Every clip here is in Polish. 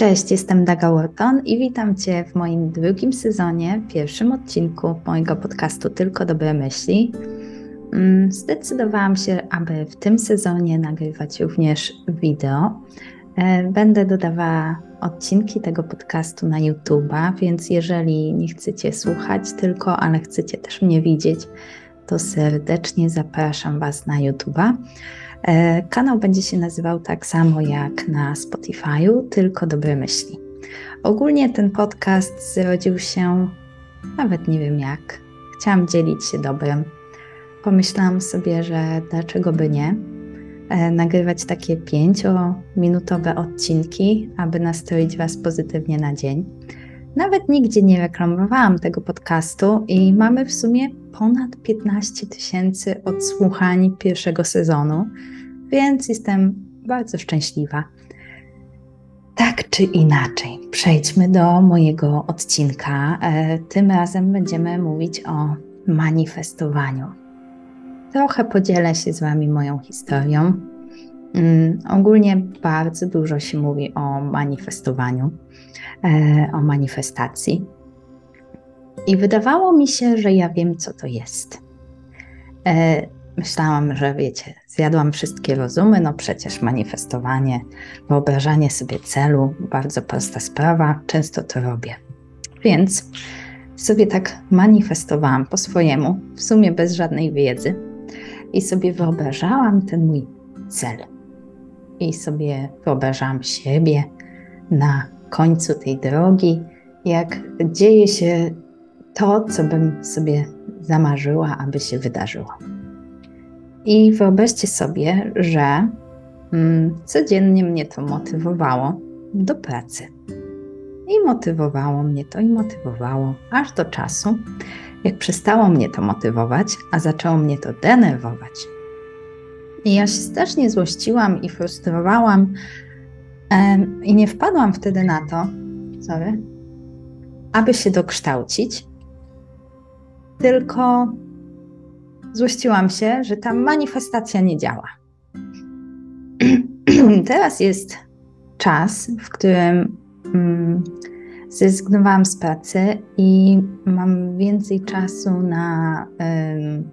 Cześć, jestem Daga Wharton i witam Cię w moim drugim sezonie, pierwszym odcinku mojego podcastu Tylko Dobre Myśli. Mm, zdecydowałam się, aby w tym sezonie nagrywać również wideo. E, będę dodawała odcinki tego podcastu na YouTube'a, więc jeżeli nie chcecie słuchać tylko, ale chcecie też mnie widzieć, to serdecznie zapraszam Was na YouTube'a. E, kanał będzie się nazywał tak samo jak na Spotify'u, tylko dobre myśli. Ogólnie ten podcast zrodził się, nawet nie wiem jak. Chciałam dzielić się dobrem. Pomyślałam sobie, że dlaczego by nie? E, nagrywać takie pięciominutowe odcinki, aby nastroić Was pozytywnie na dzień. Nawet nigdzie nie reklamowałam tego podcastu i mamy w sumie ponad 15 tysięcy odsłuchań pierwszego sezonu, więc jestem bardzo szczęśliwa. Tak czy inaczej, przejdźmy do mojego odcinka. E, tym razem będziemy mówić o manifestowaniu. Trochę podzielę się z Wami moją historią. Mm, ogólnie bardzo dużo się mówi o manifestowaniu, e, o manifestacji. I wydawało mi się, że ja wiem, co to jest. E, myślałam, że wiecie, zjadłam wszystkie rozumy, no przecież manifestowanie, wyobrażanie sobie celu, bardzo prosta sprawa, często to robię. Więc sobie tak manifestowałam po swojemu, w sumie bez żadnej wiedzy, i sobie wyobrażałam ten mój cel. I sobie wyobrażałam siebie na końcu tej drogi, jak dzieje się to, co bym sobie zamarzyła, aby się wydarzyło. I wyobraźcie sobie, że mm, codziennie mnie to motywowało do pracy. I motywowało mnie to, i motywowało, aż do czasu, jak przestało mnie to motywować, a zaczęło mnie to denerwować. I ja się strasznie złościłam i frustrowałam, em, i nie wpadłam wtedy na to, sorry, aby się dokształcić, tylko złościłam się, że ta manifestacja nie działa. Teraz jest czas, w którym mm, zrezygnowałam z pracy i mam więcej czasu na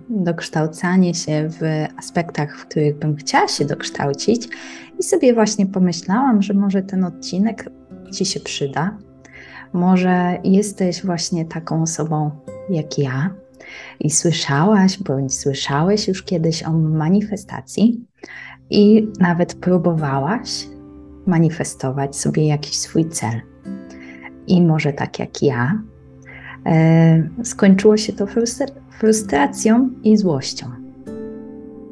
dokształcanie się w aspektach, w których bym chciała się dokształcić. I sobie właśnie pomyślałam, że może ten odcinek Ci się przyda. Może jesteś właśnie taką osobą jak ja, i słyszałaś bądź słyszałeś już kiedyś o manifestacji i nawet próbowałaś manifestować sobie jakiś swój cel. I może tak jak ja, e, skończyło się to frustracją i złością.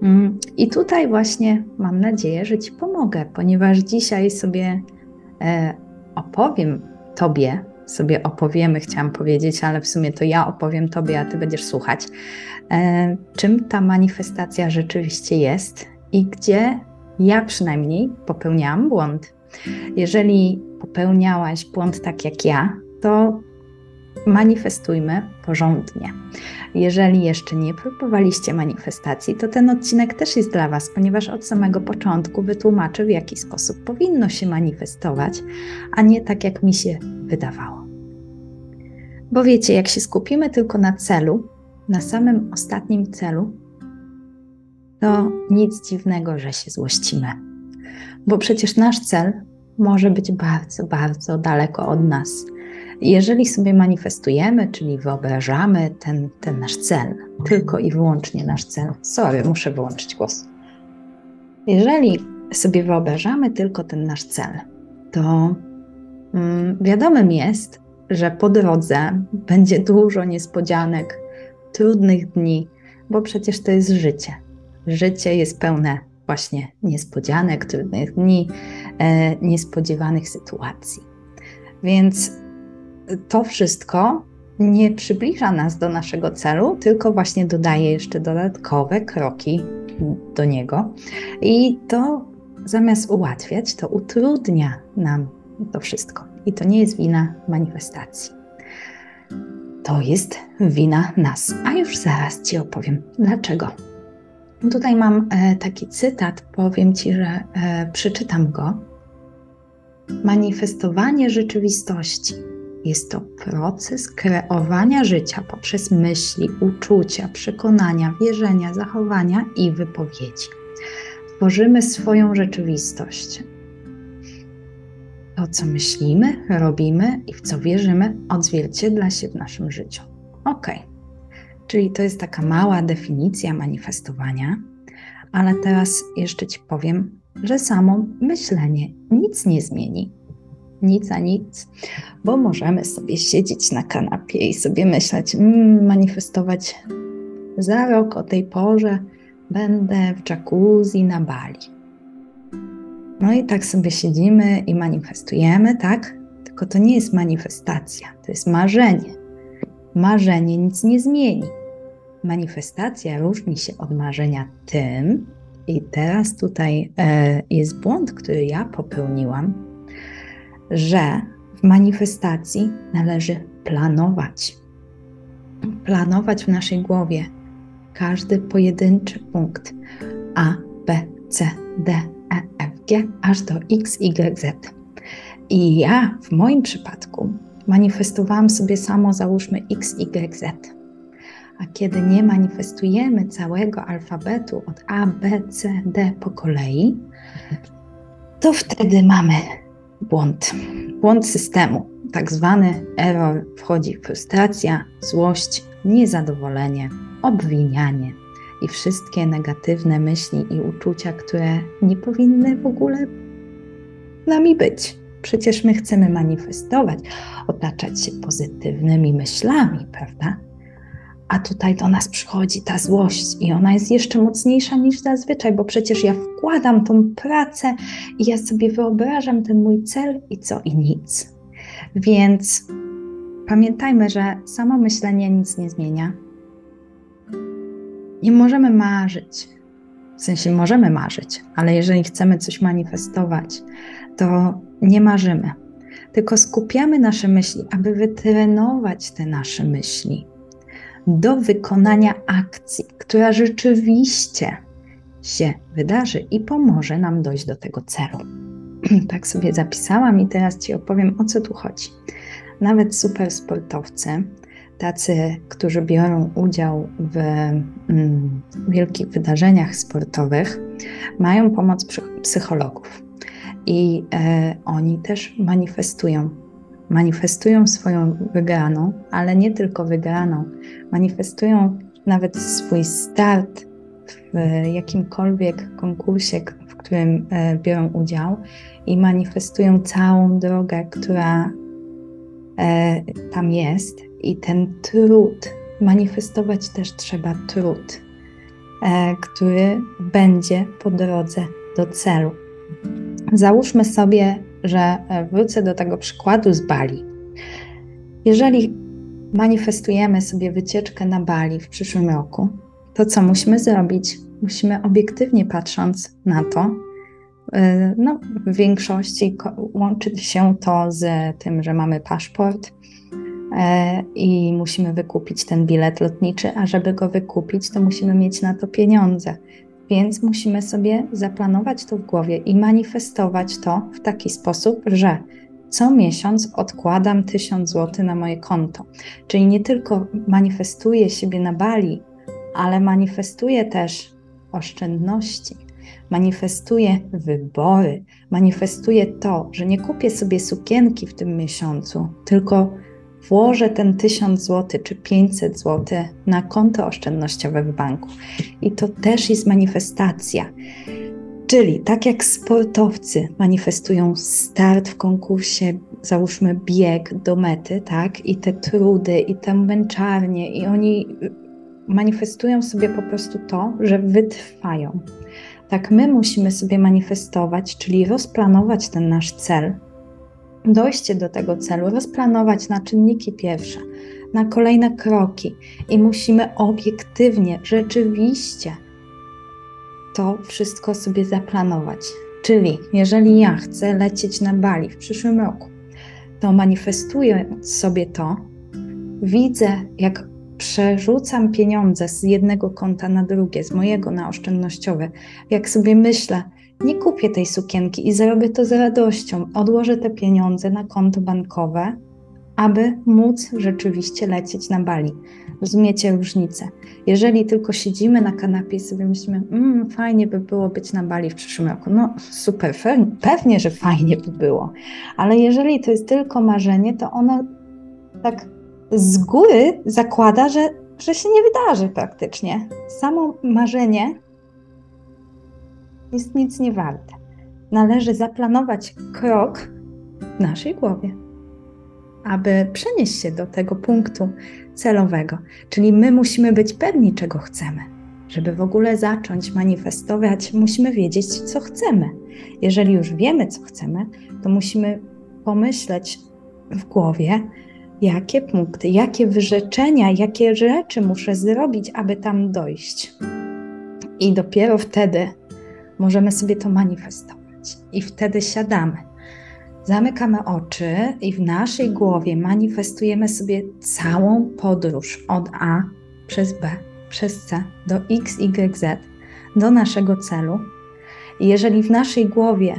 Mm, I tutaj właśnie mam nadzieję, że Ci pomogę, ponieważ dzisiaj sobie e, opowiem Tobie sobie opowiemy, chciałam powiedzieć, ale w sumie to ja opowiem Tobie, a Ty będziesz słuchać, e, czym ta manifestacja rzeczywiście jest i gdzie ja przynajmniej popełniałam błąd. Jeżeli popełniałaś błąd tak jak ja, to manifestujmy porządnie. Jeżeli jeszcze nie próbowaliście manifestacji, to ten odcinek też jest dla Was, ponieważ od samego początku wytłumaczę, w jaki sposób powinno się manifestować, a nie tak, jak mi się wydawało. Bo wiecie, jak się skupimy tylko na celu, na samym ostatnim celu, to nic dziwnego, że się złościmy. Bo przecież nasz cel może być bardzo, bardzo daleko od nas. Jeżeli sobie manifestujemy, czyli wyobrażamy ten, ten nasz cel, tylko i wyłącznie nasz cel, sorry, muszę wyłączyć głos. Jeżeli sobie wyobrażamy tylko ten nasz cel, to mm, wiadomym jest, że po drodze będzie dużo niespodzianek, trudnych dni, bo przecież to jest życie. Życie jest pełne właśnie niespodzianek, trudnych dni, e, niespodziewanych sytuacji. Więc to wszystko nie przybliża nas do naszego celu, tylko właśnie dodaje jeszcze dodatkowe kroki do niego. I to zamiast ułatwiać, to utrudnia nam to wszystko. I to nie jest wina manifestacji. To jest wina nas. A już zaraz Ci opowiem dlaczego. Tutaj mam e, taki cytat, powiem Ci, że e, przeczytam go. manifestowanie rzeczywistości jest to proces kreowania życia poprzez myśli, uczucia, przekonania, wierzenia, zachowania i wypowiedzi. Tworzymy swoją rzeczywistość. To, co myślimy, robimy i w co wierzymy, odzwierciedla się w naszym życiu. Ok, czyli to jest taka mała definicja manifestowania, ale teraz jeszcze Ci powiem, że samo myślenie nic nie zmieni. Nic a nic, bo możemy sobie siedzieć na kanapie i sobie myśleć, mm, manifestować za rok o tej porze będę w jacuzzi na Bali. No i tak sobie siedzimy i manifestujemy, tak? Tylko to nie jest manifestacja, to jest marzenie. Marzenie nic nie zmieni. Manifestacja różni się od marzenia tym, i teraz tutaj e, jest błąd, który ja popełniłam, że w manifestacji należy planować. Planować w naszej głowie każdy pojedynczy punkt A, B, C, D, E, F, G, aż do X, Y, Z. I ja w moim przypadku manifestowałam sobie samo, załóżmy X, Y, Z a kiedy nie manifestujemy całego alfabetu od A, B, C, D po kolei, to wtedy mamy błąd. Błąd systemu, tak zwany error. Wchodzi frustracja, złość, niezadowolenie, obwinianie i wszystkie negatywne myśli i uczucia, które nie powinny w ogóle nami być. Przecież my chcemy manifestować, otaczać się pozytywnymi myślami, prawda? A tutaj do nas przychodzi ta złość i ona jest jeszcze mocniejsza niż zazwyczaj, bo przecież ja wkładam tą pracę i ja sobie wyobrażam ten mój cel i co i nic. Więc pamiętajmy, że samo myślenie nic nie zmienia. Nie możemy marzyć. W sensie możemy marzyć, ale jeżeli chcemy coś manifestować, to nie marzymy, tylko skupiamy nasze myśli, aby wytrenować te nasze myśli do wykonania akcji, która rzeczywiście się wydarzy i pomoże nam dojść do tego celu. tak sobie zapisałam i teraz Ci opowiem, o co tu chodzi. Nawet super sportowcy, tacy, którzy biorą udział w mm, wielkich wydarzeniach sportowych, mają pomoc psychologów. I e, oni też manifestują. Manifestują swoją wygraną, ale nie tylko wygraną, manifestują nawet swój start w jakimkolwiek konkursie, w którym e, biorą udział i manifestują całą drogę, która e, tam jest i ten trud, manifestować też trzeba trud, e, który będzie po drodze do celu. Załóżmy sobie że e, wrócę do tego przykładu z Bali. Jeżeli manifestujemy sobie wycieczkę na Bali w przyszłym roku, to co musimy zrobić? Musimy obiektywnie patrząc na to, e, no, w większości łączy się to z tym, że mamy paszport i musimy wykupić ten bilet lotniczy, a żeby go wykupić, to musimy mieć na to pieniądze. Więc musimy sobie zaplanować to w głowie i manifestować to w taki sposób, że co miesiąc odkładam 1000 zł na moje konto. Czyli nie tylko manifestuję siebie na Bali, ale manifestuję też oszczędności, manifestuję wybory, manifestuję to, że nie kupię sobie sukienki w tym miesiącu, tylko włożę ten 1000 zł czy 500 zł na konto oszczędnościowe w banku. I to też jest manifestacja. Czyli tak jak sportowcy manifestują start w konkursie, załóżmy bieg do mety, tak, i te trudy, i te męczarnie, i oni manifestują sobie po prostu to, że wytrwają. Tak my musimy sobie manifestować, czyli rozplanować ten nasz cel, dojście do tego celu rozplanować na czynniki pierwsze, na kolejne kroki i musimy obiektywnie, rzeczywiście to wszystko sobie zaplanować. Czyli jeżeli ja chcę lecieć na Bali w przyszłym roku, to manifestuję sobie to, widzę, jak przerzucam pieniądze z jednego konta na drugie, z mojego na oszczędnościowe, jak sobie myślę, nie kupię tej sukienki i zrobię to z radością, odłożę te pieniądze na konto bankowe, aby móc rzeczywiście lecieć na Bali. Rozumiecie różnicę? Jeżeli tylko siedzimy na kanapie i sobie myślimy, mmm, fajnie by było być na Bali w przyszłym roku, no super, pewnie, że fajnie by było, ale jeżeli to jest tylko marzenie, to ono tak z góry zakłada, że, że się nie wydarzy praktycznie. Samo marzenie jest nic nie warte. Należy zaplanować krok w naszej głowie, aby przenieść się do tego punktu celowego. Czyli my musimy być pewni, czego chcemy. Żeby w ogóle zacząć manifestować, musimy wiedzieć, co chcemy. Jeżeli już wiemy, co chcemy, to musimy pomyśleć w głowie, jakie punkty, jakie wyrzeczenia, jakie rzeczy muszę zrobić, aby tam dojść. I dopiero wtedy możemy sobie to manifestować. I wtedy siadamy. Zamykamy oczy i w naszej głowie manifestujemy sobie całą podróż od A przez B, przez C do X, Y, Z, do naszego celu. I jeżeli w naszej głowie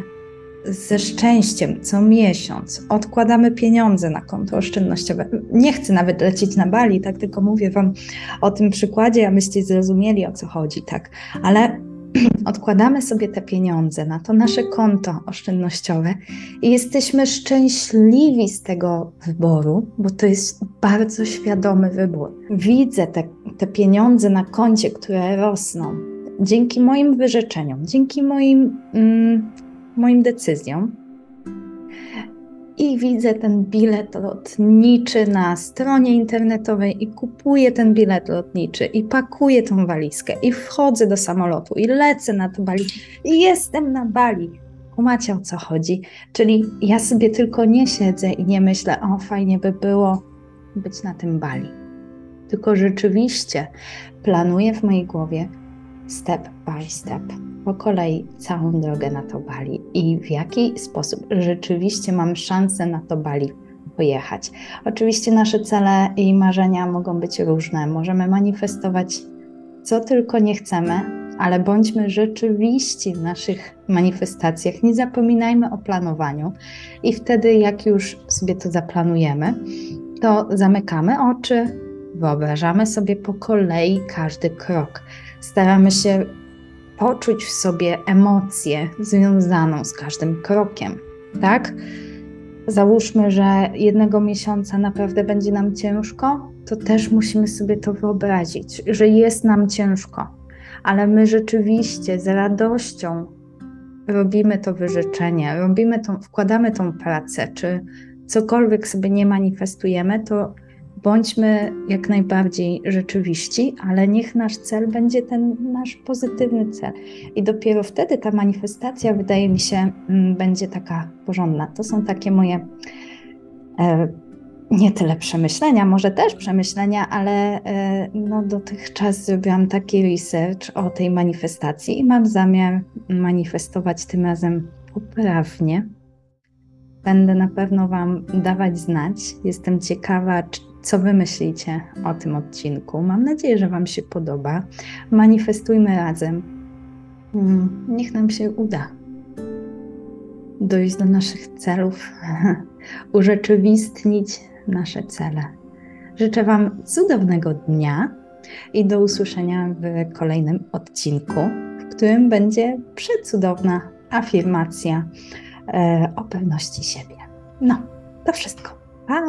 ze szczęściem co miesiąc odkładamy pieniądze na konto oszczędnościowe. Nie chcę nawet lecieć na Bali, tak tylko mówię Wam o tym przykładzie, abyście zrozumieli o co chodzi, tak. Ale odkładamy sobie te pieniądze na to nasze konto oszczędnościowe i jesteśmy szczęśliwi z tego wyboru, bo to jest bardzo świadomy wybór. Widzę te, te pieniądze na koncie, które rosną dzięki moim wyrzeczeniom, dzięki moim. Mm, moim decyzjom. I widzę ten bilet lotniczy na stronie internetowej i kupuję ten bilet lotniczy i pakuję tą walizkę i wchodzę do samolotu i lecę na to Bali i jestem na Bali. Kumacie o co chodzi? Czyli ja sobie tylko nie siedzę i nie myślę, o fajnie by było być na tym Bali. Tylko rzeczywiście planuję w mojej głowie step by step po kolei całą drogę na to Bali i w jaki sposób rzeczywiście mam szansę na to Bali pojechać. Oczywiście nasze cele i marzenia mogą być różne. Możemy manifestować co tylko nie chcemy, ale bądźmy rzeczywiście w naszych manifestacjach. Nie zapominajmy o planowaniu i wtedy, jak już sobie to zaplanujemy, to zamykamy oczy, wyobrażamy sobie po kolei każdy krok. Staramy się poczuć w sobie emocję związaną z każdym krokiem, tak? Załóżmy, że jednego miesiąca naprawdę będzie nam ciężko, to też musimy sobie to wyobrazić, że jest nam ciężko, ale my rzeczywiście z radością robimy to wyrzeczenie, robimy tą, wkładamy tą pracę, czy cokolwiek sobie nie manifestujemy, to bądźmy jak najbardziej rzeczywiści, ale niech nasz cel będzie ten nasz pozytywny cel. I dopiero wtedy ta manifestacja, wydaje mi się, mm, będzie taka porządna. To są takie moje e, nie tyle przemyślenia, może też przemyślenia, ale e, no, dotychczas zrobiłam taki research o tej manifestacji i mam zamiar manifestować tym razem poprawnie. Będę na pewno Wam dawać znać. Jestem ciekawa, co wy myślicie o tym odcinku. Mam nadzieję, że Wam się podoba. Manifestujmy razem. Hmm, niech nam się uda dojść do naszych celów, urzeczywistnić nasze cele. Życzę Wam cudownego dnia i do usłyszenia w kolejnym odcinku, w którym będzie przecudowna afirmacja e, o pewności siebie. No, to wszystko. Pa!